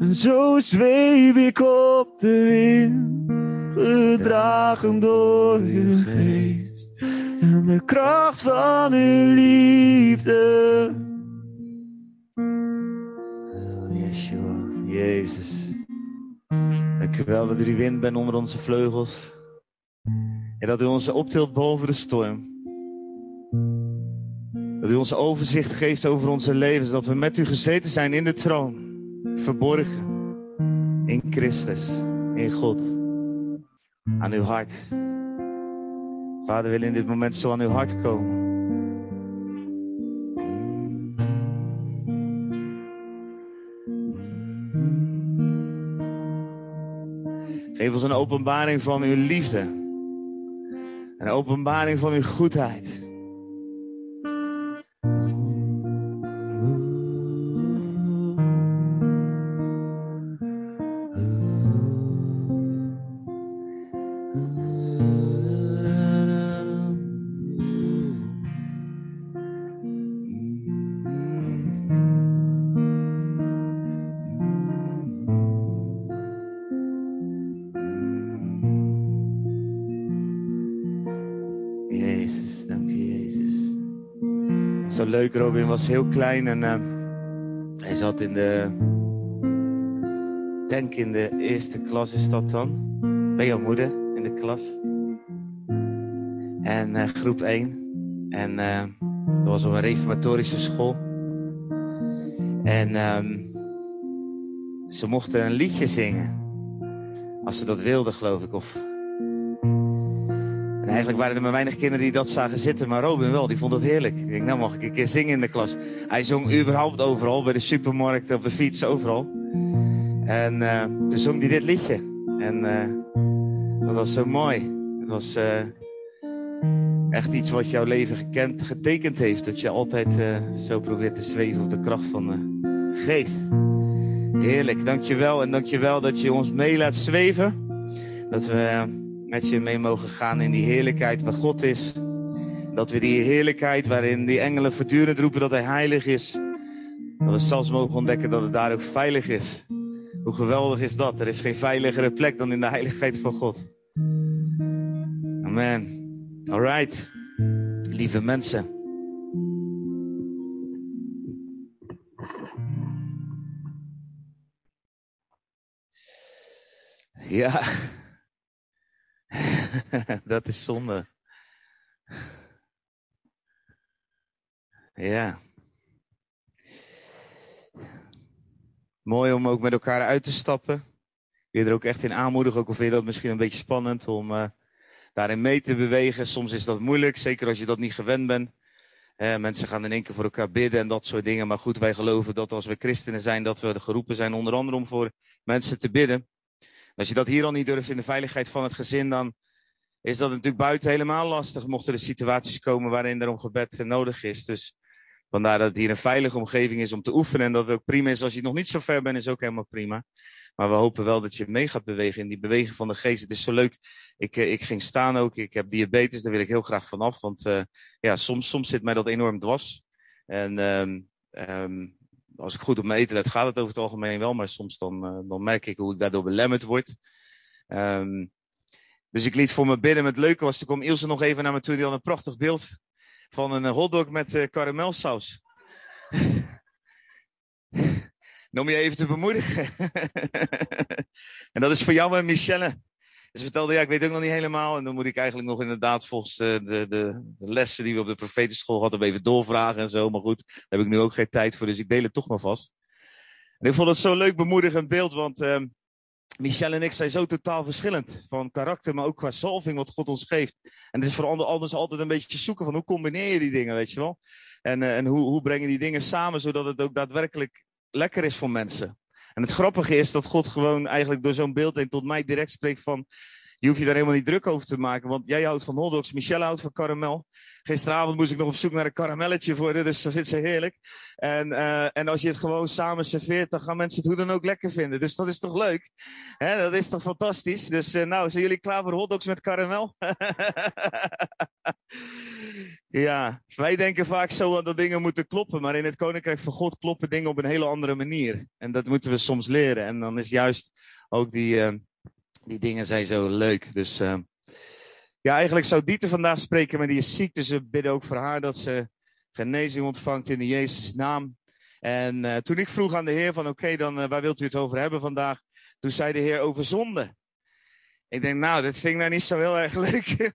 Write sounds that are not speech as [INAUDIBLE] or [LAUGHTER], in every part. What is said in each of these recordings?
En zo zweef ik op de wind, gedragen door uw geest. En de kracht van uw liefde. Oh, Yeshua, Jezus. Dank u wel dat u die wind bent onder onze vleugels. En dat u ons optilt boven de storm. Dat u ons overzicht geeft over onze levens. Dat we met u gezeten zijn in de troon. Verborgen. In Christus. In God. Aan uw hart. Vader, willen in dit moment zo aan uw hart komen. Geef ons een openbaring van uw liefde. Een openbaring van uw goedheid. Leuk, Robin was heel klein en eh, hij zat in de, denk in de eerste klas is dat dan. Bij jouw moeder in de klas. En eh, groep 1. En eh, dat was op een reformatorische school. En ehm, ze mochten een liedje zingen. Als ze dat wilden, geloof ik. Of... En eigenlijk waren er maar weinig kinderen die dat zagen zitten. Maar Robin wel, die vond het heerlijk. Ik denk, nou mag ik een keer zingen in de klas. Hij zong überhaupt overal, bij de supermarkt, op de fiets, overal. En eh, toen zong hij dit liedje. En eh, dat was zo mooi. Het was eh, echt iets wat jouw leven gekend, getekend heeft. Dat je altijd zo probeert te zweven op de kracht van de geest. Heerlijk, dankjewel. En dankjewel dat je ons mee laat zweven. Dat we met je mee mogen gaan in die heerlijkheid waar God is. Dat we die heerlijkheid waarin die engelen voortdurend roepen dat hij heilig is. Dat we zelfs mogen ontdekken dat het daar ook veilig is. Hoe geweldig is dat? Er is geen veiligere plek dan in de heiligheid van God. Amen. Alright. Lieve mensen. Ja. [LAUGHS] Dat is zonde. Ja. Mooi om ook met elkaar uit te stappen. Wil je er ook echt in aanmoedigen, ook al vind je dat misschien een beetje spannend om uh, daarin mee te bewegen. Soms is dat moeilijk, zeker als je dat niet gewend bent. Uh, mensen gaan in één keer voor elkaar bidden en dat soort dingen. Maar goed, wij geloven dat als we christenen zijn, dat we geroepen zijn onder andere om voor mensen te bidden. Als je dat hier al niet durft in de veiligheid van het gezin, dan is dat natuurlijk buiten helemaal lastig. Mochten er situaties komen waarin er om gebed nodig is. Dus vandaar dat het hier een veilige omgeving is om te oefenen. En dat het ook prima is als je nog niet zo ver bent, is ook helemaal prima. Maar we hopen wel dat je mee gaat bewegen in die beweging van de geest. Het is zo leuk. Ik, ik ging staan ook. Ik heb diabetes, daar wil ik heel graag vanaf. Want uh, ja, soms, soms zit mij dat enorm dwars. En um, als ik goed op mijn eten let, gaat het over het algemeen wel. Maar soms dan, uh, dan merk ik hoe ik daardoor belemmerd word. Um, dus ik liet voor me bidden. Het leuke was, toen kwam Ilse nog even naar me toe. Die had een prachtig beeld van een hotdog met uh, karamelsaus. [LAUGHS] Om je even te bemoedigen. [LAUGHS] en dat is voor jou en Michelle. Ze vertelde, ja, ik weet ook nog niet helemaal. En dan moet ik eigenlijk nog inderdaad volgens de, de, de, de lessen die we op de profetenschool hadden, even doorvragen en zo. Maar goed, daar heb ik nu ook geen tijd voor, dus ik deel het toch maar vast. En ik vond het zo'n leuk bemoedigend beeld, want uh, Michelle en ik zijn zo totaal verschillend. Van karakter, maar ook qua salving wat God ons geeft. En het is voor anders altijd een beetje zoeken van hoe combineer je die dingen, weet je wel. En, uh, en hoe, hoe breng je die dingen samen, zodat het ook daadwerkelijk lekker is voor mensen. En het grappige is dat God gewoon eigenlijk door zo'n beeld tot mij direct spreekt van... Je hoeft je daar helemaal niet druk over te maken, want jij houdt van hotdogs, Michelle houdt van karamel. Gisteravond moest ik nog op zoek naar een karamelletje voor dus dat vindt ze heerlijk. En, uh, en als je het gewoon samen serveert, dan gaan mensen het hoe dan ook lekker vinden. Dus dat is toch leuk? Hè, dat is toch fantastisch? Dus uh, nou, zijn jullie klaar voor hotdogs met karamel? [LAUGHS] ja, wij denken vaak zo dat dingen moeten kloppen, maar in het koninkrijk van God kloppen dingen op een hele andere manier. En dat moeten we soms leren. En dan is juist ook die, uh, die dingen zijn zo leuk. Dus uh, ja, eigenlijk zou Dieter vandaag spreken, maar die is ziek. Dus we bidden ook voor haar dat ze genezing ontvangt in de Jezus naam. En uh, toen ik vroeg aan de Heer van oké, dan waar wilt u het over hebben vandaag? Toen zei de Heer over zonde. Ik denk, nou, dat vind ik nou niet zo heel erg [LAUGHS] leuk.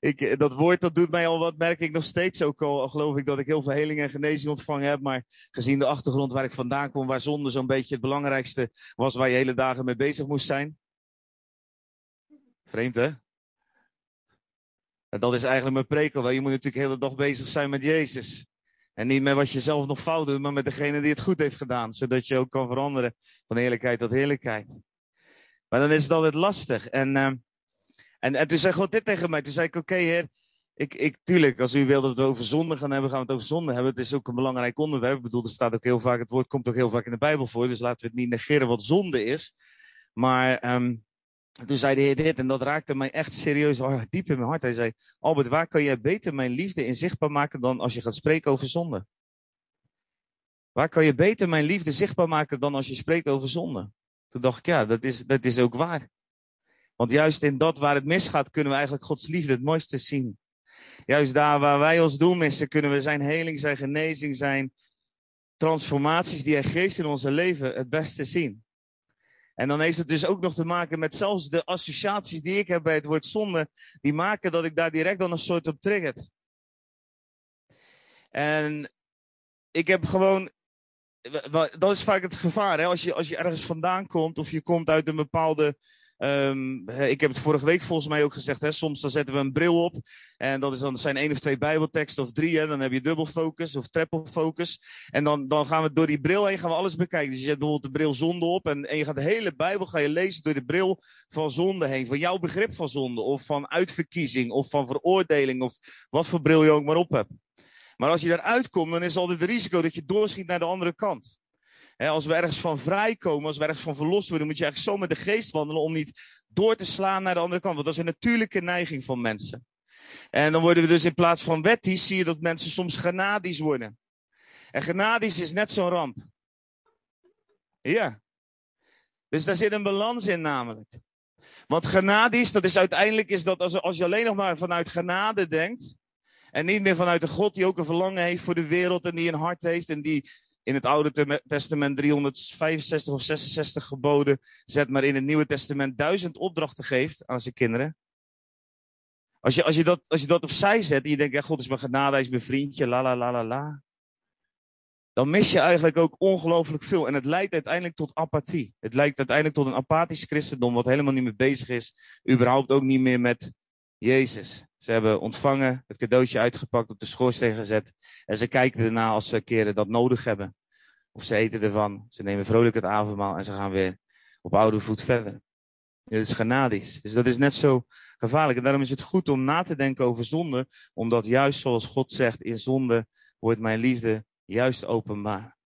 ik, dat woord, dat doet mij al wat, merk ik nog steeds. Ook al geloof ik dat ik heel veel heling en genezing ontvangen heb. Maar gezien de achtergrond waar ik vandaan kom, waar zonde zo'n beetje het belangrijkste was waar je hele dagen mee bezig moest zijn. Vreemd, hè? En dat is eigenlijk mijn prekel. Je moet natuurlijk de hele dag bezig zijn met Jezus. En niet met wat je zelf nog fout doet, maar met degene die het goed heeft gedaan. Zodat je ook kan veranderen van heerlijkheid tot heerlijkheid. Maar dan is het altijd lastig. En, uh, en, en toen zei God dit tegen mij. Toen zei ik, oké heer, ik, ik, tuurlijk, als u wil dat we het over zonde gaan hebben, gaan we het over zonde hebben. Het is ook een belangrijk onderwerp. Ik bedoel, er staat ook heel vaak, het woord komt ook heel vaak in de Bijbel voor. Dus laten we het niet negeren wat zonde is. Maar um, toen zei de Heer dit, en dat raakte mij echt serieus oh, diep in mijn hart. Hij zei, Albert, waar kan jij beter mijn liefde in zichtbaar maken dan als je gaat spreken over zonde? Waar kan je beter mijn liefde zichtbaar maken dan als je spreekt over zonde? Toen dacht ik, ja, dat is, dat is ook waar. Want juist in dat waar het misgaat, kunnen we eigenlijk Gods liefde het mooiste zien. Juist daar waar wij ons doel missen, kunnen we zijn heling, zijn genezing, zijn transformaties die hij geeft in onze leven het beste zien. En dan heeft het dus ook nog te maken met zelfs de associaties die ik heb bij het woord zonde, die maken dat ik daar direct dan een soort op triggert. En ik heb gewoon dat is vaak het gevaar. Hè? Als, je, als je ergens vandaan komt of je komt uit een bepaalde. Um, ik heb het vorige week volgens mij ook gezegd. Hè? Soms dan zetten we een bril op. En dat, is dan, zijn één of twee Bijbelteksten of drie. Hè? Dan heb je dubbel focus of triple focus. En dan, dan gaan we door die bril heen gaan we alles bekijken. Dus je zet bijvoorbeeld de bril zonde op. En, en je gaat de hele Bijbel ga je lezen door de bril van zonde heen. Van jouw begrip van zonde. Of van uitverkiezing. Of van veroordeling. Of wat voor bril je ook maar op hebt. Maar als je daaruit komt, dan is altijd het risico dat je doorschiet naar de andere kant. als we ergens van vrijkomen, als we ergens van verlost worden, moet je eigenlijk zo met de geest wandelen om niet door te slaan naar de andere kant. Want dat is een natuurlijke neiging van mensen. En dan worden we dus in plaats van wettisch, zie je dat mensen soms genadisch worden. En genadisch is net zo'n ramp. Ja. Dus daar zit een balans in namelijk. Want genadisch, dat is uiteindelijk is dat als, als je alleen nog maar vanuit genade denkt, en niet meer vanuit de God die ook een verlangen heeft voor de wereld en die een hart heeft en die in het Oude Testament 365 of 66 geboden zet, maar in het Nieuwe Testament duizend opdrachten geeft aan zijn kinderen. Als je, als je, dat, als je dat opzij zet en je denkt, ja, God is mijn genade, hij is mijn vriendje, la la la la la. Dan mis je eigenlijk ook ongelooflijk veel. En het leidt uiteindelijk tot apathie. Het leidt uiteindelijk tot een apathisch christendom, wat helemaal niet meer bezig is. Überhaupt ook niet meer met Jezus. Ze hebben ontvangen, het cadeautje uitgepakt, op de schoorsteen gezet. En ze kijken erna als ze keren dat nodig hebben. Of ze eten ervan, ze nemen vrolijk het avondmaal en ze gaan weer op oude voet verder. Dit is genadisch. Dus dat is net zo gevaarlijk. En daarom is het goed om na te denken over zonde. Omdat juist zoals God zegt, in zonde wordt mijn liefde juist openbaar.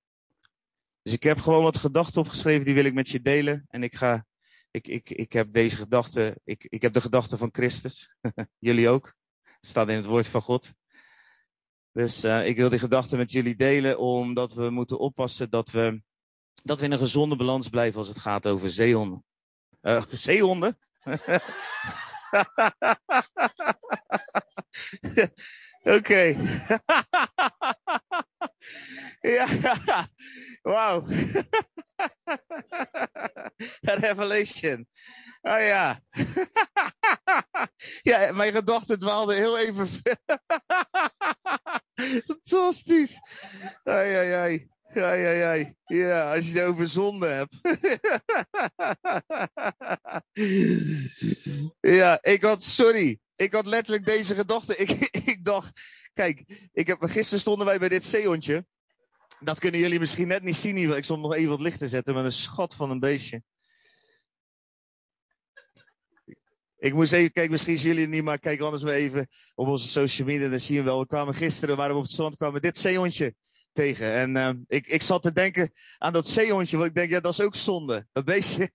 Dus ik heb gewoon wat gedachten opgeschreven, die wil ik met je delen. En ik ga ik, ik, ik heb deze gedachte, ik, ik heb de gedachte van Christus. [LAUGHS] jullie ook. Het staat in het woord van God. Dus uh, ik wil die gedachte met jullie delen, omdat we moeten oppassen dat we, dat we in een gezonde balans blijven als het gaat over zeehonden. Uh, [LAUGHS] zeehonden? [LAUGHS] Oké. ja, wauw. [LAUGHS] Revelation. Oh ja. [LAUGHS] ja, mijn gedachten dwaalden heel even. [LAUGHS] Fantastisch. Ai, ai, ai. Ai, ai, ai. Ja, als je het over zonde hebt. ja, ik had, sorry. Ik had letterlijk deze gedachte. Ik, ik dacht, kijk, ik heb, gisteren stonden wij bij dit zeehondje. Dat kunnen jullie misschien net niet zien hier. Ik stond nog even wat licht te zetten met een schat van een beestje. Ik moest even kijken, misschien zien jullie het niet, maar kijk anders maar even op onze social media. Dan zien we wel. We kwamen gisteren, waren we op het strand, kwamen dit zeehondje. tegen. En uh, ik, ik zat te denken aan dat zeehondje, want ik denk, ja, dat is ook zonde. Dat beestje.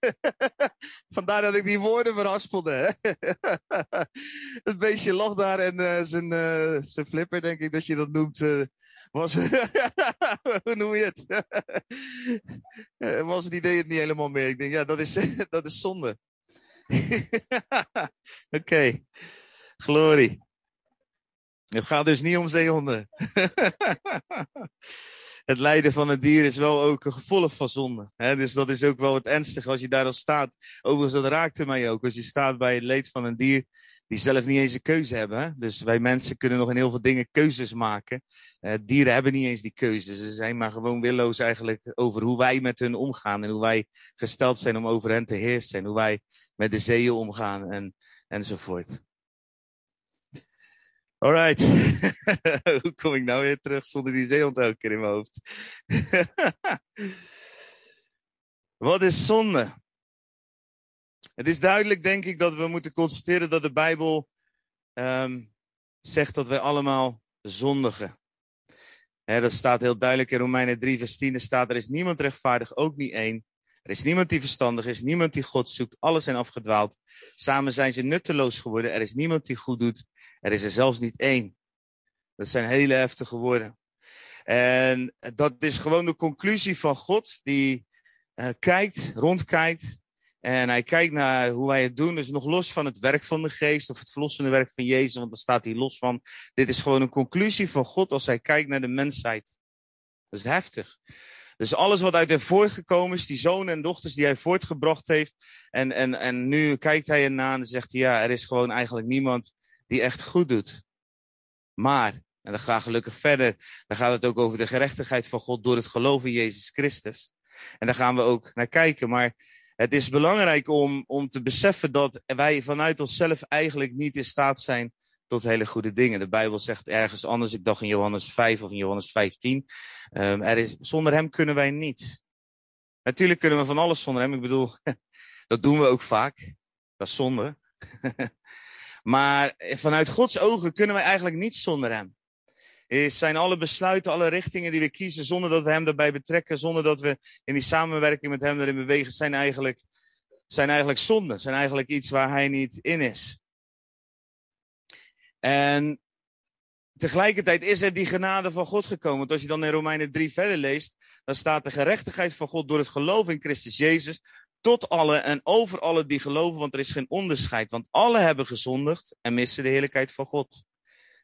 [LAUGHS] Vandaar dat ik die woorden verhaspelde. het [LAUGHS] beestje lag daar en uh, zijn, uh, zijn flipper, denk ik dat je dat noemt, was. [LAUGHS] Hoe noem je het? was het idee het niet helemaal meer. Ik denk, ja, dat is, dat is zonde. [LAUGHS] Oké, glorie. Het gaat dus niet om zeehonden. [LAUGHS] het lijden van het dier is wel ook een gevolg van zonde. Hè? Dus dat is ook wel het ernstige als je daar al staat. Overigens, dat raakte mij ook. Als je staat bij het leed van een dier die zelf niet eens een keuze hebben. Dus wij mensen kunnen nog in heel veel dingen keuzes maken. Uh, dieren hebben niet eens die keuzes. Ze zijn maar gewoon willoos eigenlijk over hoe wij met hun omgaan. En hoe wij gesteld zijn om over hen te heersen. En hoe wij met de zeeën omgaan en, enzovoort. Alright. [LAUGHS] Hoe kom ik nou weer terug zonder die zeehond elke keer in mijn hoofd? [LAUGHS] Wat is zonde? Het is duidelijk, denk ik, dat we moeten constateren dat de Bijbel um, zegt dat wij allemaal zondigen. Dat staat heel duidelijk in Romeinen 3, vers 10. Er staat, er is niemand rechtvaardig, ook niet één. Er is niemand die verstandig is, niemand die God zoekt. Alles zijn afgedwaald. Samen zijn ze nutteloos geworden. Er is niemand die goed doet. Er is er zelfs niet één. Dat zijn hele heftige woorden. En dat is gewoon de conclusie van God, die uh, kijkt, rondkijkt. En hij kijkt naar hoe wij het doen. Dus nog los van het werk van de geest of het verlossende werk van Jezus, want daar staat hij los van. Dit is gewoon een conclusie van God als hij kijkt naar de mensheid. Dat is heftig. Dus alles wat uit hem voortgekomen is, die zonen en dochters die hij voortgebracht heeft. En, en, en nu kijkt hij ernaar en zegt hij, ja, er is gewoon eigenlijk niemand die echt goed doet. Maar, en dan gaat gelukkig verder, dan gaat het ook over de gerechtigheid van God door het geloof in Jezus Christus. En daar gaan we ook naar kijken. Maar het is belangrijk om, om te beseffen dat wij vanuit onszelf eigenlijk niet in staat zijn tot hele goede dingen. De Bijbel zegt ergens anders, ik dacht in Johannes 5 of in Johannes 15, um, ehm, er is, zonder hem kunnen wij niets. Natuurlijk kunnen we van alles zonder hem. Ik bedoel, [LAUGHS] dat doen we ook vaak. Dat is zonde. [LAUGHS] maar vanuit Gods ogen kunnen wij eigenlijk niets zonder hem. Het zijn alle besluiten, alle richtingen die we kiezen, zonder dat we hem daarbij betrekken, zonder dat we in die samenwerking met hem erin bewegen, zijn eigenlijk, zijn eigenlijk zonde. Zijn eigenlijk iets waar hij niet in is. En tegelijkertijd is er die genade van God gekomen. Want als je dan in Romeinen 3 verder leest, dan staat de gerechtigheid van God door het geloof in Christus Jezus tot alle en over alle die geloven, want er is geen onderscheid. Want alle hebben gezondigd en missen de heerlijkheid van God.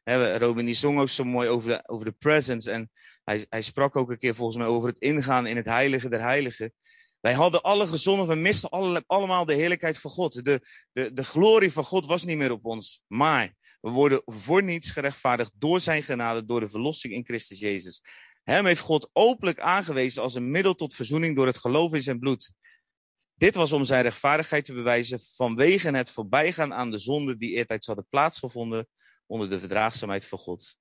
Robin die zong ook zo mooi over de, over de presence en hij, hij sprak ook een keer volgens mij over het ingaan in het heilige der heiligen. Wij hadden alle gezondigd, we misten alle, allemaal de heerlijkheid van God. De, de, de glorie van God was niet meer op ons. Maar we worden voor niets gerechtvaardigd door zijn genade, door de verlossing in Christus Jezus. Hem heeft God openlijk aangewezen als een middel tot verzoening door het geloof in zijn bloed. Dit was om zijn rechtvaardigheid te bewijzen vanwege het voorbijgaan aan de zonden die eertijds hadden plaatsgevonden onder de verdraagzaamheid van God.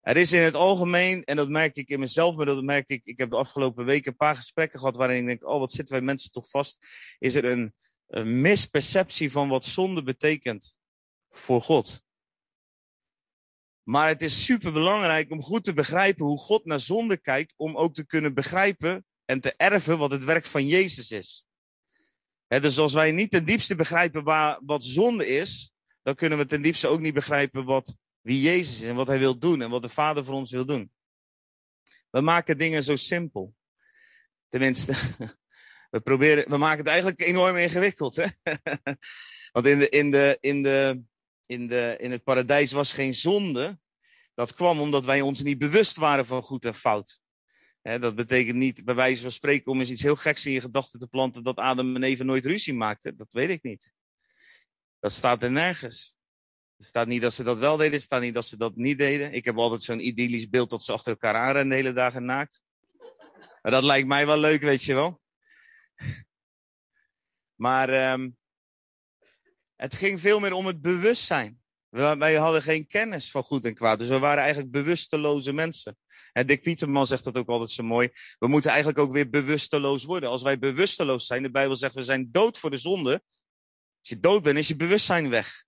Er is in het algemeen, en dat merk ik in mezelf, maar dat merk ik, ik heb de afgelopen weken een paar gesprekken gehad waarin ik denk, oh wat zitten wij mensen toch vast, is er een, een misperceptie van wat zonde betekent voor God. Maar het is super belangrijk om goed te begrijpen hoe God naar zonde kijkt, om ook te kunnen begrijpen en te erven wat het werk van Jezus is. dus als wij niet ten diepste begrijpen wat zonde is, dan kunnen we ten diepste ook niet begrijpen wat, wie Jezus is en wat hij wil doen en wat de Vader voor ons wil doen. We maken dingen zo simpel. Tenminste, [LAUGHS] we, proberen, we maken het eigenlijk enorm ingewikkeld. Hè? [LAUGHS] Want in de, in de, in de, in, de, in het paradijs was geen zonde. Dat kwam omdat wij ons niet bewust waren van goed en fout. dat betekent niet, bij wijze van spreken, om eens iets heel geks in je gedachten te planten, dat Adam en Eva nooit ruzie maakten. Dat weet ik niet. Dat staat er nergens. Er staat niet dat ze dat wel deden, er staat niet dat ze dat niet deden. Ik heb altijd zo'n idyllisch beeld dat ze achter elkaar aanrennen de hele dagen naakt. Maar dat lijkt mij wel leuk, weet je wel. [LAUGHS] Maar um, het ging veel meer om het bewustzijn. Wij hadden geen kennis van goed en kwaad. Dus we waren eigenlijk bewusteloze mensen. En Dick Pieterman zegt dat ook altijd zo mooi. We moeten eigenlijk ook weer bewusteloos worden. Als wij bewusteloos zijn, de Bijbel zegt we zijn dood voor de zonde. Als je dood bent, is je bewustzijn weg.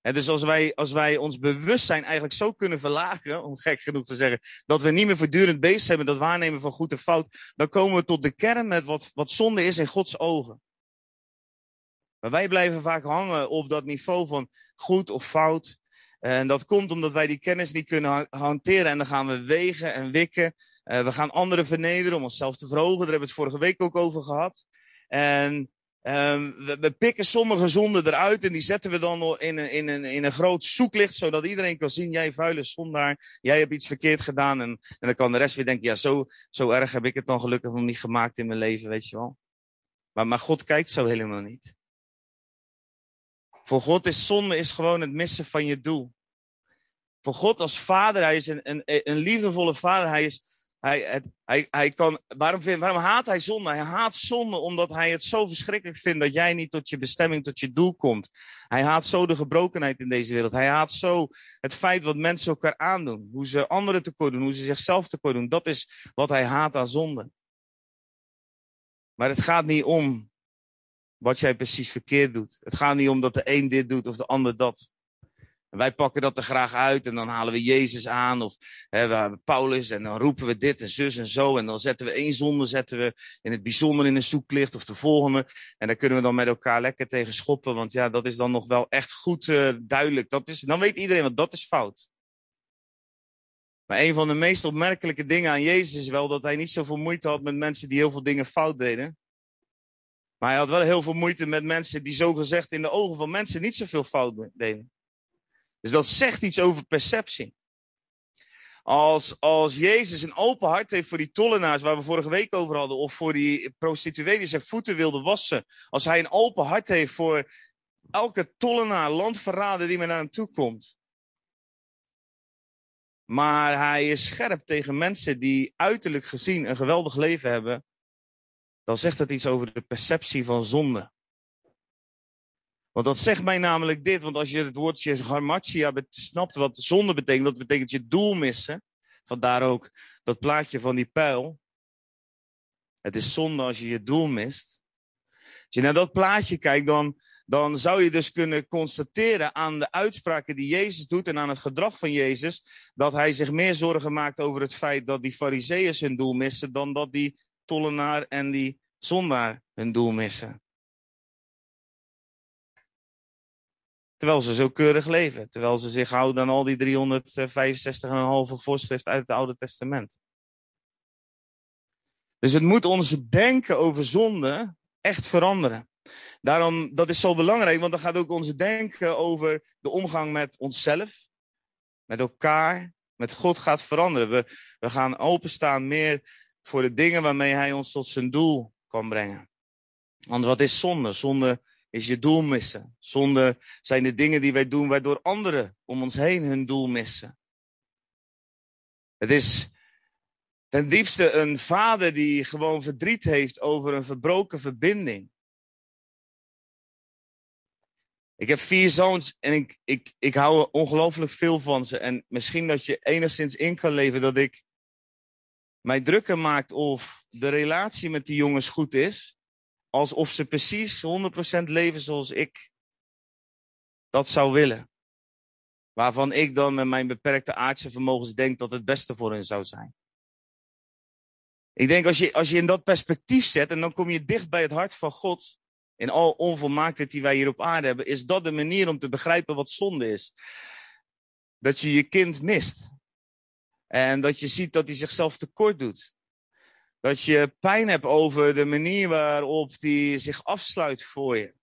dus als wij, als wij ons bewustzijn eigenlijk zo kunnen verlagen, om gek genoeg te zeggen, dat we niet meer voortdurend bezig zijn met dat waarnemen van goed en fout, dan komen we tot de kern met wat, wat zonde is in Gods ogen. Maar wij blijven vaak hangen op dat niveau van goed of fout. En dat komt omdat wij die kennis niet kunnen hanteren. En dan gaan we wegen en wikken. Uh, we gaan anderen vernederen om onszelf te verhogen. Daar hebben we het vorige week ook over gehad. En we, we, pikken sommige zonden eruit en die zetten we dan in een, in, een, in een groot zoeklicht, zodat iedereen kan zien, jij vuile zondaar, jij hebt iets verkeerd gedaan. En, en dan kan de rest weer denken, ja, zo, zo erg heb ik het dan gelukkig nog niet gemaakt in mijn leven, weet je wel. Maar, maar God kijkt zo helemaal niet. Voor God is zonde is gewoon het missen van je doel. Voor God als vader, hij is een, een, een liefdevolle vader. Hij is, hij, hij, hij kan, waarom, vind, waarom haat hij zonde? Hij haat zonde omdat hij het zo verschrikkelijk vindt dat jij niet tot je bestemming, tot je doel komt. Hij haat zo de gebrokenheid in deze wereld. Hij haat zo het feit wat mensen elkaar aandoen. Hoe ze anderen tekort doen, hoe ze zichzelf tekort doen. Dat is wat hij haat aan zonde. Maar het gaat niet om wat jij precies verkeerd doet. Het gaat niet om dat de een dit doet of de ander dat. Wij pakken dat er graag uit en dan halen we Jezus aan of hè, we Paulus en dan roepen we dit en zus en zo. En dan zetten we één zonde zetten we in het bijzonder in een zoeklicht of de volgende. En daar kunnen we dan met elkaar lekker tegen schoppen, want ja, dat is dan nog wel echt goed uh, duidelijk. Dat is, dan weet iedereen, want dat is fout. Maar een van de meest opmerkelijke dingen aan Jezus is wel dat hij niet zoveel moeite had met mensen die heel veel dingen fout deden. Maar hij had wel heel veel moeite met mensen die zogezegd in de ogen van mensen niet zoveel fout deden. Dus dat zegt iets over perceptie. Als, als Jezus een open hart heeft voor die tollenaars waar we vorige week over hadden, of voor die prostituee die zijn voeten wilde wassen. Als hij een open hart heeft voor elke tollenaar, landverrader die maar naar hem toe komt. Maar hij is scherp tegen mensen die uiterlijk gezien een geweldig leven hebben, dan zegt dat iets over de perceptie van zonde. Want dat zegt mij namelijk dit, want als je het woordje harmatia snapt wat zonde betekent, dat betekent je doel missen. Vandaar ook dat plaatje van die pijl. Het is zonde als je je doel mist. Als je naar dat plaatje kijkt, dan, dan zou je dus kunnen constateren aan de uitspraken die Jezus doet en aan het gedrag van Jezus, dat hij zich meer zorgen maakt over het feit dat die fariseeën hun doel missen, dan dat die tollenaar en die zondaar hun doel missen. Terwijl ze zo keurig leven. Terwijl ze zich houden aan al die 365,5 voorschriften uit het Oude Testament. Dus het moet ons denken over zonde echt veranderen. Daarom, dat is zo belangrijk, want dan gaat ook ons denken over de omgang met onszelf, met elkaar, met God gaat veranderen. We, we gaan openstaan meer voor de dingen waarmee Hij ons tot zijn doel kan brengen. Want wat is zonde? Zonde is je doel missen. Zonde zijn de dingen die wij doen waardoor anderen om ons heen hun doel missen. Het is ten diepste een vader die gewoon verdriet heeft over een verbroken verbinding. Ik heb vier zoons en ik, ik, ik hou ongelooflijk veel van ze. En misschien dat je enigszins in kan leven dat ik mij drukker maakt of de relatie met die jongens goed is. Alsof ze precies 100% leven zoals ik dat zou willen. Waarvan ik dan met mijn beperkte aardse vermogens denk dat het beste voor hen zou zijn. Ik denk als je, als je in dat perspectief zet en dan kom je dicht bij het hart van God. In al onvolmaaktheid die wij hier op aarde hebben, is dat de manier om te begrijpen wat zonde is. Dat je je kind mist. En dat je ziet dat hij zichzelf tekort doet. Dat je pijn hebt over de manier waarop hij zich afsluit voor je.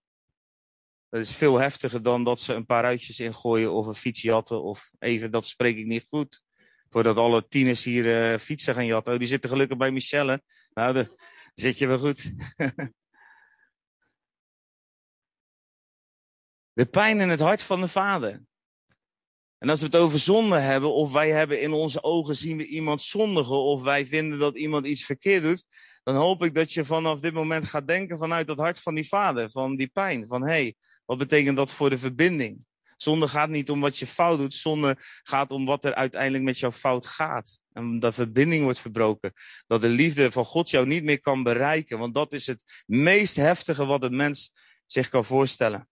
Dat is veel heftiger dan dat ze een paar uitjes ingooien of een fiets jatten. Of even, dat spreek ik niet goed. Voordat alle tieners hier uh, fietsen gaan jatten. Oh, die zitten gelukkig bij Michelle. Nou, dan zit je wel goed. [LAUGHS] de pijn in het hart van de vader. En als we het over zonde hebben, of wij hebben in onze ogen zien we iemand zondigen, of wij vinden dat iemand iets verkeerd doet, dan hoop ik dat je vanaf dit moment gaat denken vanuit het hart van die vader, van die pijn. Van hey, wat betekent dat voor de verbinding? Zonde gaat niet om wat je fout doet, zonde gaat om wat er uiteindelijk met jouw fout gaat. En dat verbinding wordt verbroken. Dat de liefde van God jou niet meer kan bereiken. Want dat is het meest heftige wat een mens zich kan voorstellen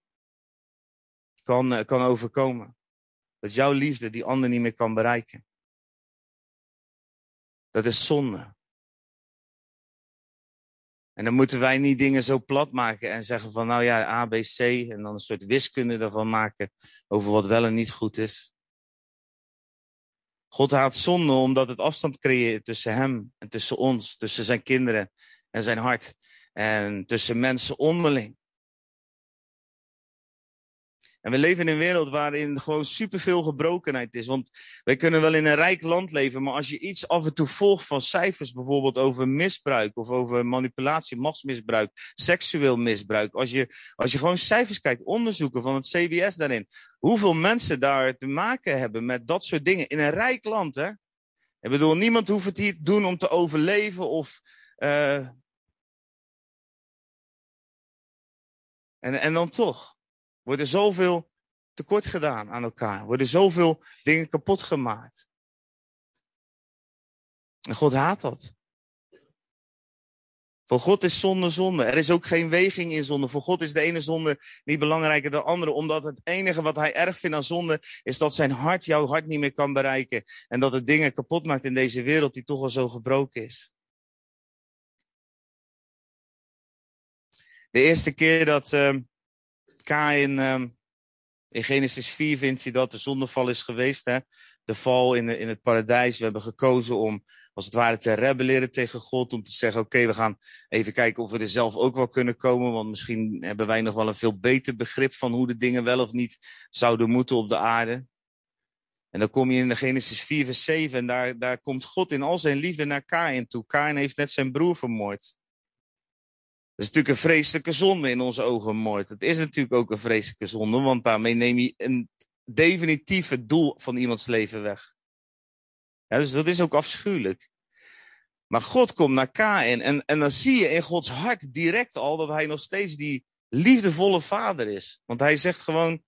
kan, eh, kan overkomen. Dat jouw liefde die ander niet meer kan bereiken. Dat is zonde. En dan moeten wij niet dingen zo plat maken en zeggen van nou ja, A, B, C en dan een soort wiskunde ervan maken over wat wel en niet goed is. God haat zonde omdat het afstand creëert tussen hem en tussen ons, tussen zijn kinderen en zijn hart en tussen mensen onderling. En we leven in een wereld waarin gewoon superveel gebrokenheid is. Want wij kunnen wel in een rijk land leven, maar als je iets af en toe volgt van cijfers, bijvoorbeeld over misbruik of over manipulatie, machtsmisbruik, seksueel misbruik. Als je, als je gewoon cijfers kijkt, onderzoeken van het CBS daarin. Hoeveel mensen daar te maken hebben met dat soort dingen in een rijk land, hè? Ik bedoel, niemand hoeft het hier te doen om te overleven of. Uh... En, en dan toch. Wordt er zoveel tekort gedaan aan elkaar. Worden zoveel dingen kapot gemaakt. En God haat dat. Voor God is zonde zonde. Er is ook geen weging in zonde. Voor God is de ene zonde niet belangrijker dan de andere. Omdat het enige wat hij erg vindt aan zonde is dat zijn hart jouw hart niet meer kan bereiken. En dat het dingen kapot maakt in deze wereld die toch al zo gebroken is. De eerste keer dat uh, Kain uh, in Genesis 4 vindt hij dat de zondeval is geweest. Hè? De val in, in het paradijs. We hebben gekozen om als het ware te rebelleren tegen God. Om te zeggen, oké, we gaan even kijken of we er zelf ook wel kunnen komen. Want misschien hebben wij nog wel een veel beter begrip van hoe de dingen wel of niet zouden moeten op de aarde. En dan kom je in de Genesis 4 vers 7 en daar, daar komt God in al zijn liefde naar Kain toe. Kain heeft net zijn broer vermoord. Dat is natuurlijk een vreselijke zonde in onze ogen, moord. Het is natuurlijk ook een vreselijke zonde, want daarmee neem je een definitieve doel van iemands leven weg. Ja, dus dat is ook afschuwelijk. Maar God komt naar Kain en, en dan zie je in Gods hart direct al dat hij nog steeds die liefdevolle vader is. Want hij zegt gewoon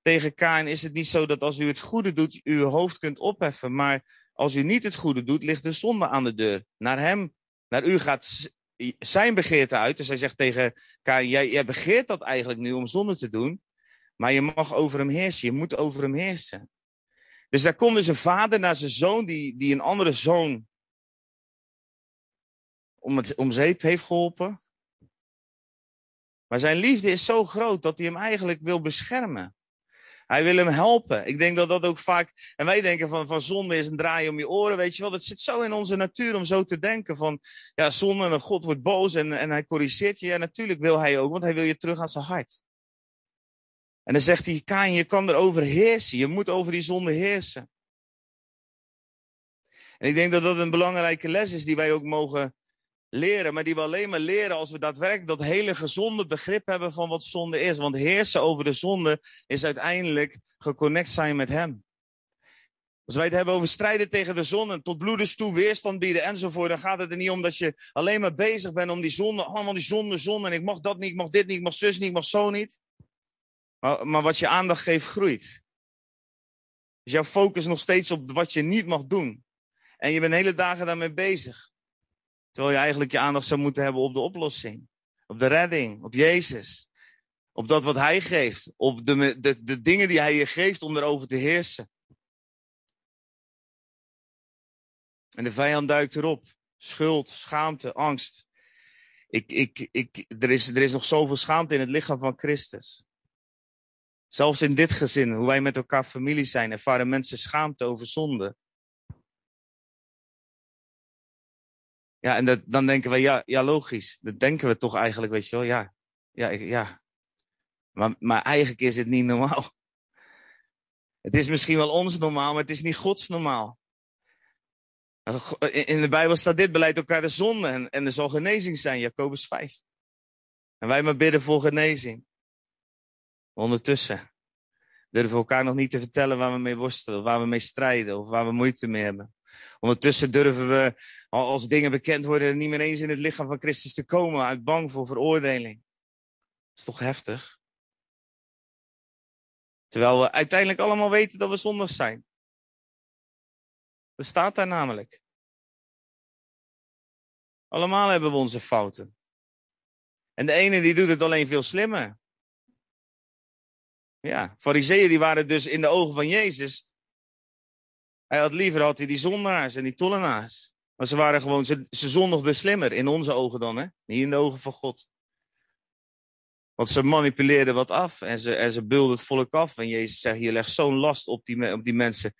tegen Kain, is het niet zo dat als u het goede doet, u uw hoofd kunt opheffen, maar als u niet het goede doet, ligt de zonde aan de deur. Naar hem, naar u gaat zijn begeerte uit. Dus hij zegt tegen Kain, jij, begeert dat eigenlijk nu om zonde te doen. Maar je mag over hem heersen. Je moet over hem heersen. Dus daar komt dus een vader naar zijn zoon, die, die een andere zoon om, het, om zeep heeft geholpen. Maar zijn liefde is zo groot dat hij hem eigenlijk wil beschermen. Hij wil hem helpen. Ik denk dat dat ook vaak. En wij denken van, van zonde is een draai om je oren. Weet je wel, dat zit zo in onze natuur om zo te denken. Van ja, zonde en God wordt boos en, en hij corrigeert je. Ja, natuurlijk wil hij ook, want hij wil je terug aan zijn hart. En dan zegt hij: Kain, je kan erover heersen. Je moet over die zonde heersen. En ik denk dat dat een belangrijke les is die wij ook mogen leren, maar die we alleen maar leren als we daadwerkelijk dat hele gezonde begrip hebben van wat zonde is. Want heersen over de zonde is uiteindelijk geconnect zijn met Hem. Als wij het hebben over strijden tegen de zonde, tot bloedens toe weerstand bieden enzovoort, dan gaat het er niet om dat je alleen maar bezig bent om die zonde, allemaal die zonde, zonde, en ik mag dat niet, ik mag dit niet, ik mag zus niet, ik mag zo niet. Maar, maar wat je aandacht geeft, groeit. Dus jouw focus nog steeds op wat je niet mag doen. En je bent hele dagen daarmee bezig. Terwijl je eigenlijk je aandacht zou moeten hebben op de oplossing. Op de redding, op Jezus. Op dat wat Hij geeft. Op de, de, de dingen die Hij je geeft om erover te heersen. En de vijand duikt erop. Schuld, schaamte, angst. Ik, ik, ik, er, is, er is nog zoveel schaamte in het lichaam van Christus. Zelfs in dit gezin, hoe wij met elkaar familie zijn, ervaren mensen schaamte over zonde. Ja, en dat, dan denken we, ja, ja, logisch. Dat denken we toch eigenlijk, weet je wel. Ja, ja, ja. Maar, maar eigenlijk is het niet normaal. Het is misschien wel ons normaal, maar het is niet Gods normaal. In de Bijbel staat dit beleid elkaar de zonde en, en er zal genezing zijn, Jacobus 5. En wij maar bidden voor genezing. Ondertussen durven we elkaar nog niet te vertellen waar we mee worstelen, waar we mee strijden of waar we moeite mee hebben. Ondertussen durven we, als dingen bekend worden, niet meer eens in het lichaam van Christus te komen uit bang voor veroordeling. Dat is toch heftig? Terwijl we uiteindelijk allemaal weten dat we zondig zijn. Dat staat daar namelijk. Allemaal hebben we onze fouten. En de ene die doet het alleen veel slimmer. Ja, fariseeën die waren dus in de ogen van Jezus. Hij had liever had hij die zondaars en die tollenaars. Maar ze waren gewoon, ze, ze zondigden slimmer in onze ogen dan, hè? Niet in de ogen van God. Want ze manipuleerden wat af en ze, en ze bulden het volk af. En Jezus zegt, je legt zo'n last op die, op die mensen.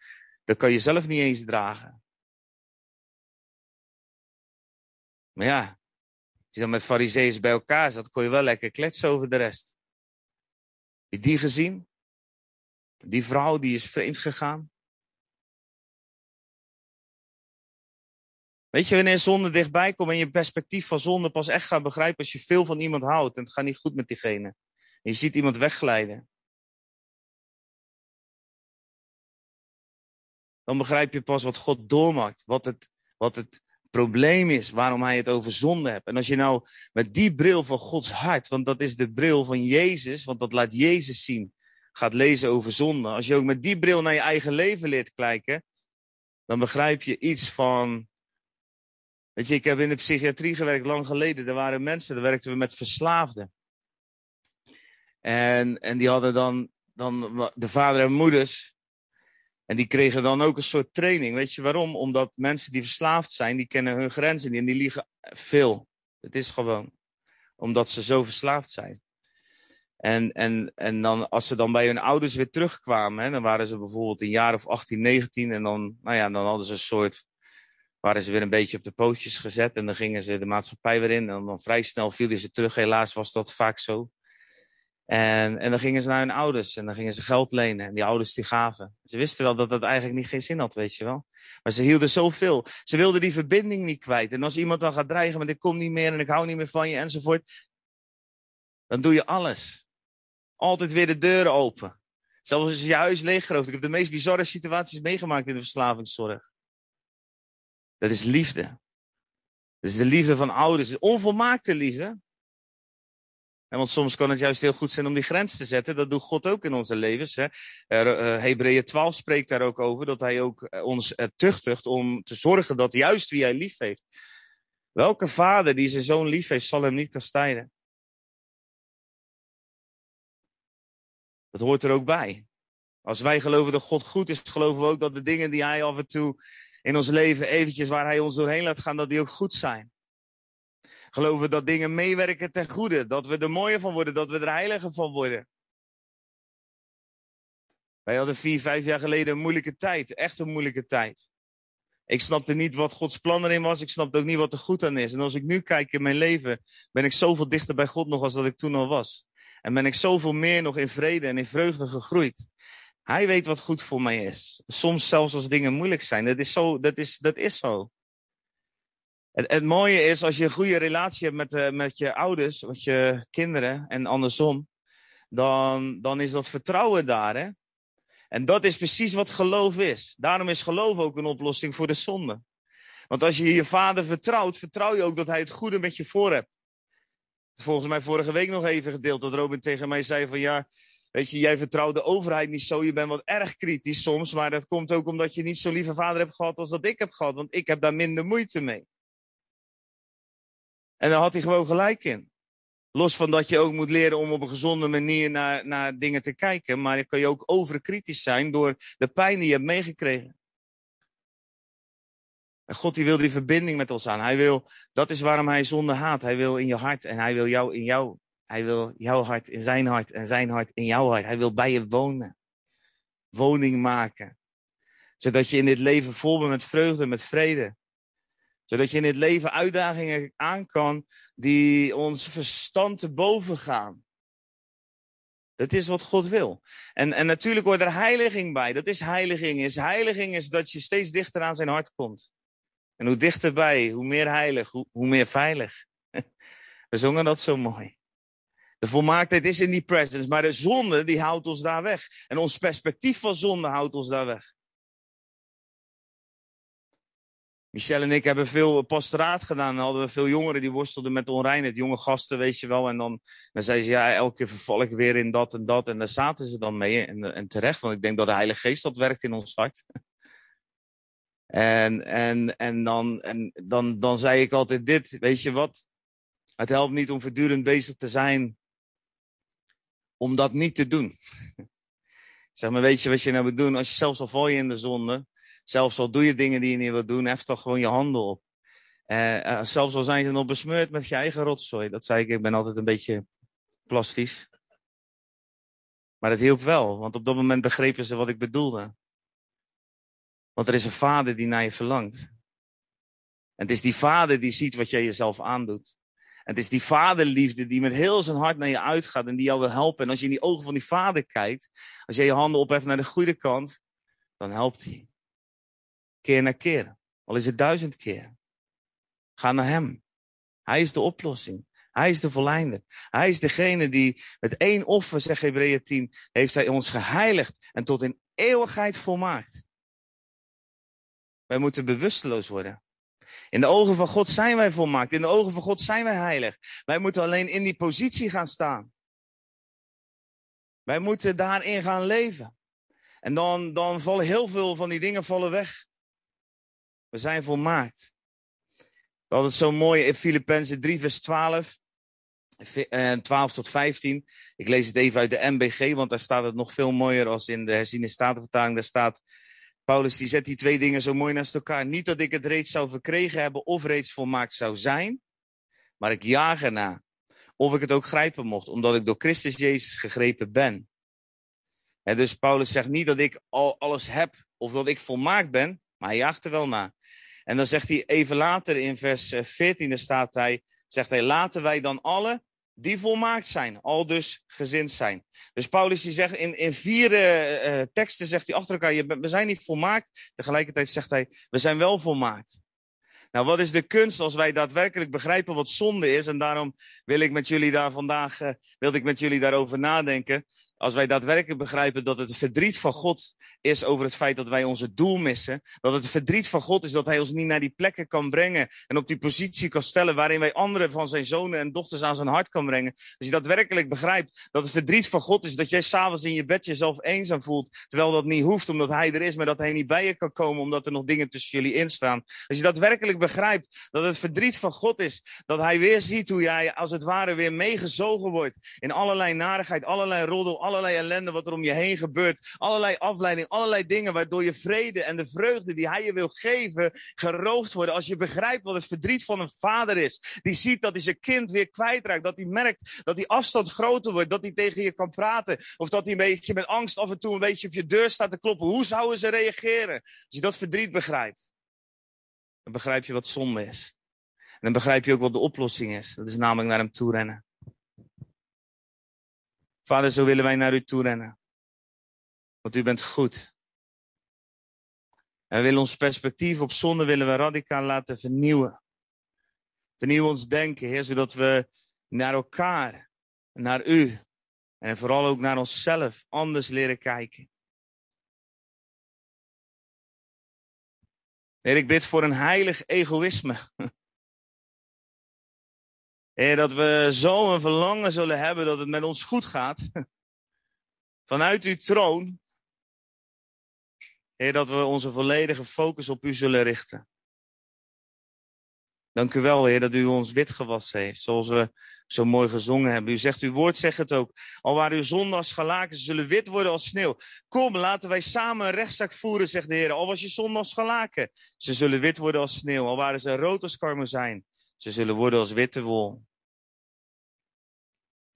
Dat kan je zelf niet eens dragen. Maar ja, als je dan met fariseeën bij elkaar zat, kon je wel lekker kletsen over de rest. Heb je die gezien? Die vrouw die is vreemd gegaan. Weet je, wanneer zonde dichtbij komt en je perspectief van zonde pas echt gaat begrijpen als je veel van iemand houdt en het gaat niet goed met diegene. En je ziet iemand wegglijden. Dan begrijp je pas wat God doormaakt, wat het, wat het probleem is, waarom hij het over zonde hebt. En als je nou met die bril van Gods hart, want dat is de bril van Jezus, want dat laat Jezus zien, gaat lezen over zonde. Als je ook met die bril naar je eigen leven leert kijken, dan begrijp je iets van. Weet je, ik heb in de psychiatrie gewerkt lang geleden. Er waren mensen, daar werkten we met verslaafden. En, en die hadden dan, dan de vader en moeders. En die kregen dan ook een soort training. Weet je waarom? Omdat mensen die verslaafd zijn, die kennen hun grenzen niet en die liegen veel. Het is gewoon. Omdat ze zo verslaafd zijn. En, en, en dan, als ze dan bij hun ouders weer terugkwamen, hè, dan waren ze bijvoorbeeld een jaar of 18, 19 en dan, nou ja, dan hadden ze een soort, waren ze weer een beetje op de pootjes gezet en dan gingen ze de maatschappij weer in en dan vrij snel vielen ze terug. Helaas was dat vaak zo. En, en dan gingen ze naar hun ouders en dan gingen ze geld lenen. En die ouders die gaven. Ze wisten wel dat dat eigenlijk niet geen zin had, weet je wel. Maar ze hielden zoveel. Ze wilden die verbinding niet kwijt. En als iemand dan gaat dreigen met ik kom niet meer en ik hou niet meer van je enzovoort. Dan doe je alles. Altijd weer de deuren open. Zelfs als je huis leeggerooft. Ik heb de meest bizarre situaties meegemaakt in de verslavingszorg. Dat is liefde. Dat is de liefde van ouders. Onvolmaakte liefde. En want soms kan het juist heel goed zijn om die grens te zetten. Dat doet God ook in onze levens. Uh, Hebreeën 12 spreekt daar ook over. Dat hij ook eh, ons uh, tuchtigt om te zorgen dat juist wie hij lief heeft. Welke vader die zijn zoon lief heeft, zal hem niet kastijden. Dat hoort er ook bij. Als wij geloven dat God goed is, geloven we ook dat de dingen die hij af en toe in ons leven eventjes waar hij ons doorheen laat gaan, dat die ook goed zijn geloven we dat dingen meewerken ten goede. Dat we er mooier van worden, dat we er heiliger van worden. Wij hadden vier, vijf jaar geleden een moeilijke tijd. Echt een moeilijke tijd. Ik snapte niet wat Gods plan erin was. Ik snapte ook niet wat er goed aan is. En als ik nu kijk in mijn leven, ben ik zoveel dichter bij God nog als dat ik toen al was. En ben ik zoveel meer nog in vrede en in vreugde gegroeid. Hij weet wat goed voor mij is. Soms zelfs als dingen moeilijk zijn. Dat is zo. Dat is, dat is zo. Het, het, mooie is, als je een goede relatie hebt met, uh, met je ouders, met je kinderen en andersom, dan, dan is dat vertrouwen daar. Hè? En dat is precies wat geloof is. Daarom is geloof ook een oplossing voor de zonde. Want als je je vader vertrouwt, vertrouw je ook dat hij het goede met je voor hebt. Volgens mij vorige week nog even gedeeld dat Robin tegen mij zei van ja, weet je, jij vertrouwt de overheid niet zo, je bent wat erg kritisch soms, maar dat komt ook omdat je niet zo lieve vader hebt gehad als dat ik heb gehad, want ik heb daar minder moeite mee. En daar had hij gewoon gelijk in. Los van dat je ook moet leren om op een gezonde manier naar, naar dingen te kijken. Maar dan kan je ook overkritisch zijn door de pijn die je hebt meegekregen. En God die wil die verbinding met ons aan. Hij wil, dat is waarom hij zonde haat. Hij wil in je hart en hij wil jou in jou. Hij wil jouw hart in zijn hart en zijn hart in jouw hart. Hij wil bij je wonen. Woning maken. Zodat je in dit leven vol bent met vreugde, met vrede zodat je in het leven uitdagingen aan kan die ons verstand te boven gaan. Dat is wat God wil. En, en natuurlijk hoort er heiliging bij. Dat is heiliging. Is heiliging is dat je steeds dichter aan zijn hart komt. En hoe dichterbij, hoe meer heilig, hoe, hoe meer veilig. [LAUGHS] We zongen dat zo mooi. De volmaaktheid is in die presence, maar de zonde die houdt ons daar weg. En ons perspectief van zonde houdt ons daar weg. Michel en ik hebben veel pastoraat gedaan. Dan hadden we veel jongeren die worstelden met onreinheid. Jonge gasten, weet je wel. En dan, dan zeiden ze, ja, elke keer verval ik weer in dat en dat. En daar zaten ze dan mee. En, en terecht, want ik denk dat de Heilige Geest dat werkt in ons hart. [LAUGHS] En, en, en, dan, en dan, dan zei ik altijd dit, weet je wat? Het helpt niet om voortdurend bezig te zijn om dat niet te doen. [LAUGHS] Zeg maar, weet je wat je nou moet doen? Als je zelfs al val je in de zonde, zelfs al doe je dingen die je niet wilt doen, hef toch gewoon je handen op. Uh, zelfs al zijn ze nog besmeurd met je eigen rotzooi. Dat zei ik, ik ben altijd een beetje plastisch. Maar het hielp wel, want op dat moment begrepen ze wat ik bedoelde. Want er is een vader die naar je verlangt. En het is die vader die ziet wat jij jezelf aandoet. Het is die vaderliefde die met heel zijn hart naar je uitgaat en die jou wil helpen. En als je in die ogen van die vader kijkt, als je je handen opheft naar de goede kant, dan helpt hij. Keer na keer. Al is het duizend keer. Ga naar hem. Hij is de oplossing. Hij is de volleinder. Hij is degene die met één offer, zegt Hebreeën 10, heeft hij ons geheiligd en tot in eeuwigheid volmaakt. Wij moeten bewusteloos worden. In de ogen van God zijn wij volmaakt. In de ogen van God zijn wij heilig. Wij moeten alleen in die positie gaan staan. Wij moeten daarin gaan leven. En dan, dan vallen heel veel van die dingen vallen weg. We zijn volmaakt. Dat is zo mooi in Filippenzen 3 vers 12. 12 tot 15. Ik lees het even uit de MBG, want daar staat het nog veel mooier als in de herziene statenvertaling. Daar staat, Paulus die zet die twee dingen zo mooi naast elkaar. Niet dat ik het reeds zou verkregen hebben of reeds volmaakt zou zijn, maar ik jaag erna. Of ik het ook grijpen mocht, omdat ik door Christus Jezus gegrepen ben. En dus Paulus zegt niet dat ik al alles heb of dat ik volmaakt ben, maar hij jaagt er wel na. En dan zegt hij even later in vers 14, staat hij, zegt hij, laten wij dan alle die volmaakt zijn, al dus gezind zijn. Dus Paulus die zegt in, in vier uh, teksten zegt hij achter elkaar, we zijn niet volmaakt. Tegelijkertijd zegt hij, we zijn wel volmaakt. Nou, wat is de kunst als wij daadwerkelijk begrijpen wat zonde is? En daarom wil ik met jullie daar vandaag, uh, ik met jullie daarover nadenken. Als wij daadwerkelijk begrijpen dat het verdriet van God is over het feit dat wij onze doel missen. Dat het verdriet van God is dat hij ons niet naar die plekken kan brengen. En op die positie kan stellen waarin wij anderen van zijn zonen en dochters aan zijn hart kan brengen. Als je daadwerkelijk begrijpt dat het verdriet van God is dat jij s'avonds in je bed jezelf eenzaam voelt. Terwijl dat niet hoeft omdat hij er is, maar dat hij niet bij je kan komen omdat er nog dingen tussen jullie instaan. Als je daadwerkelijk begrijpt dat het verdriet van God is. Dat hij weer ziet hoe jij als het ware weer meegezogen wordt in allerlei narigheid, allerlei roddel, allerlei ellende wat er om je heen gebeurt. Allerlei afleiding, allerlei dingen waardoor je vrede en de vreugde die hij je wil geven geroofd worden. Als je begrijpt wat het verdriet van een vader is. Die ziet dat hij zijn kind weer kwijtraakt. Dat hij merkt dat die afstand groter wordt. Dat hij tegen je kan praten. Of dat hij een beetje met angst af en toe een beetje op je deur staat te kloppen. Hoe zouden ze reageren? Als je dat verdriet begrijpt. Dan begrijp je wat zonde is. En dan begrijp je ook wat de oplossing is. Dat is namelijk naar hem toe rennen. Vader, zo willen wij naar u toe rennen. Want u bent goed. En we willen ons perspectief op zonde willen we radicaal laten vernieuwen. Vernieuw ons denken, Heer, zodat we naar elkaar, naar u en vooral ook naar onszelf anders leren kijken. Heer, ik bid voor een heilig egoïsme. Heer, dat we zo een verlangen zullen hebben dat het met ons goed gaat. [LAUGHS] Vanuit uw troon. Heer, dat we onze volledige focus op u zullen richten. Dank u wel, Heer, dat u ons wit gewassen heeft, zoals we zo mooi gezongen hebben. U zegt, uw woord zegt het ook. Al waren uw zonden als ze zullen wit worden als sneeuw. Kom, laten wij samen een rechtszaak voeren, zegt de Heer. Al was je zonde als galaken, ze zullen wit worden als sneeuw. Al waren ze rood als karmozijn, ze zullen worden als witte wol.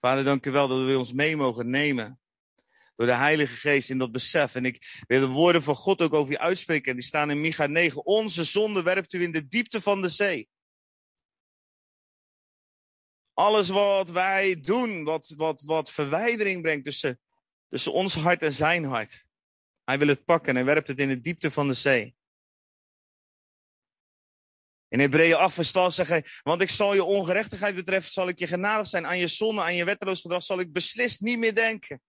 Vader, dank u wel dat we ons mee mogen nemen. Door de Heilige Geest in dat besef. En ik wil de woorden van God ook over je uitspreken. En die staan in Micha 9. Onze zonde werpt u in de diepte van de zee. Alles wat wij doen, wat, wat, wat verwijdering brengt tussen, tussen ons hart en zijn hart. Hij wil het pakken en werpt het in de diepte van de zee. In Hebreeën 8 vers 12 zeggen, want ik zal je ongerechtigheid betreft, zal ik je genadig zijn. Aan je zonde, aan je wetteloos gedrag zal ik beslist niet meer denken.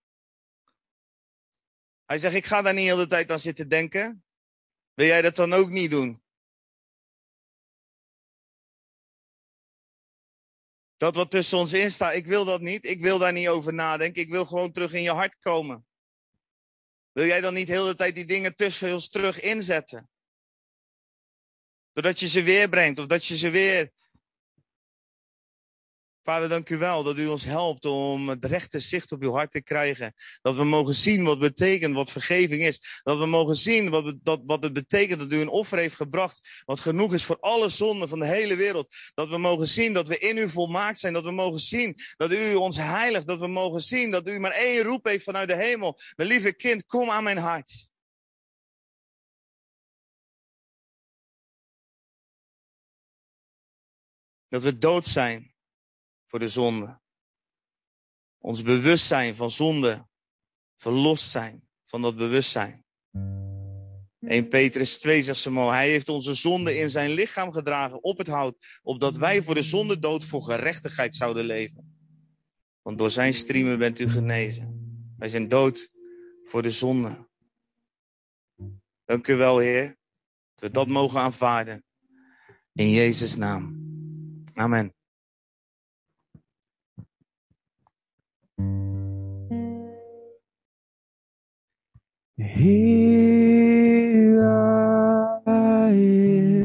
Hij zegt, ik ga daar niet de hele tijd aan zitten denken. Wil jij dat dan ook niet doen? Dat wat tussen ons in staat, ik wil dat niet. Ik wil daar niet over nadenken. Ik wil gewoon terug in je hart komen. Wil jij dan niet de hele tijd die dingen tussen ons terug inzetten? Doordat je ze weer brengt, of dat je ze weer Vader, dank u wel dat u ons helpt om het rechte zicht op uw hart te krijgen. Dat we mogen zien wat betekent, wat vergeving is. Dat we mogen zien wat, dat, wat het betekent dat u een offer heeft gebracht. Wat genoeg is voor alle zonden van de hele wereld. Dat we mogen zien dat we in u volmaakt zijn. Dat we mogen zien dat u ons heiligt. Dat we mogen zien dat u maar één roep heeft vanuit de hemel. Mijn lieve kind, kom aan mijn hart. Dat we dood zijn voor de zonde. Ons bewustzijn van zonde verlost zijn van dat bewustzijn. 1 Petrus 2 zegt ze hij heeft onze zonde in zijn lichaam gedragen op het hout, opdat wij voor de zonde dood voor gerechtigheid zouden leven. Want door zijn striemen bent u genezen. Wij zijn dood voor de zonde. Dank u wel, Heer, dat we dat mogen aanvaarden. In Jezus' naam. Amen. Here I am.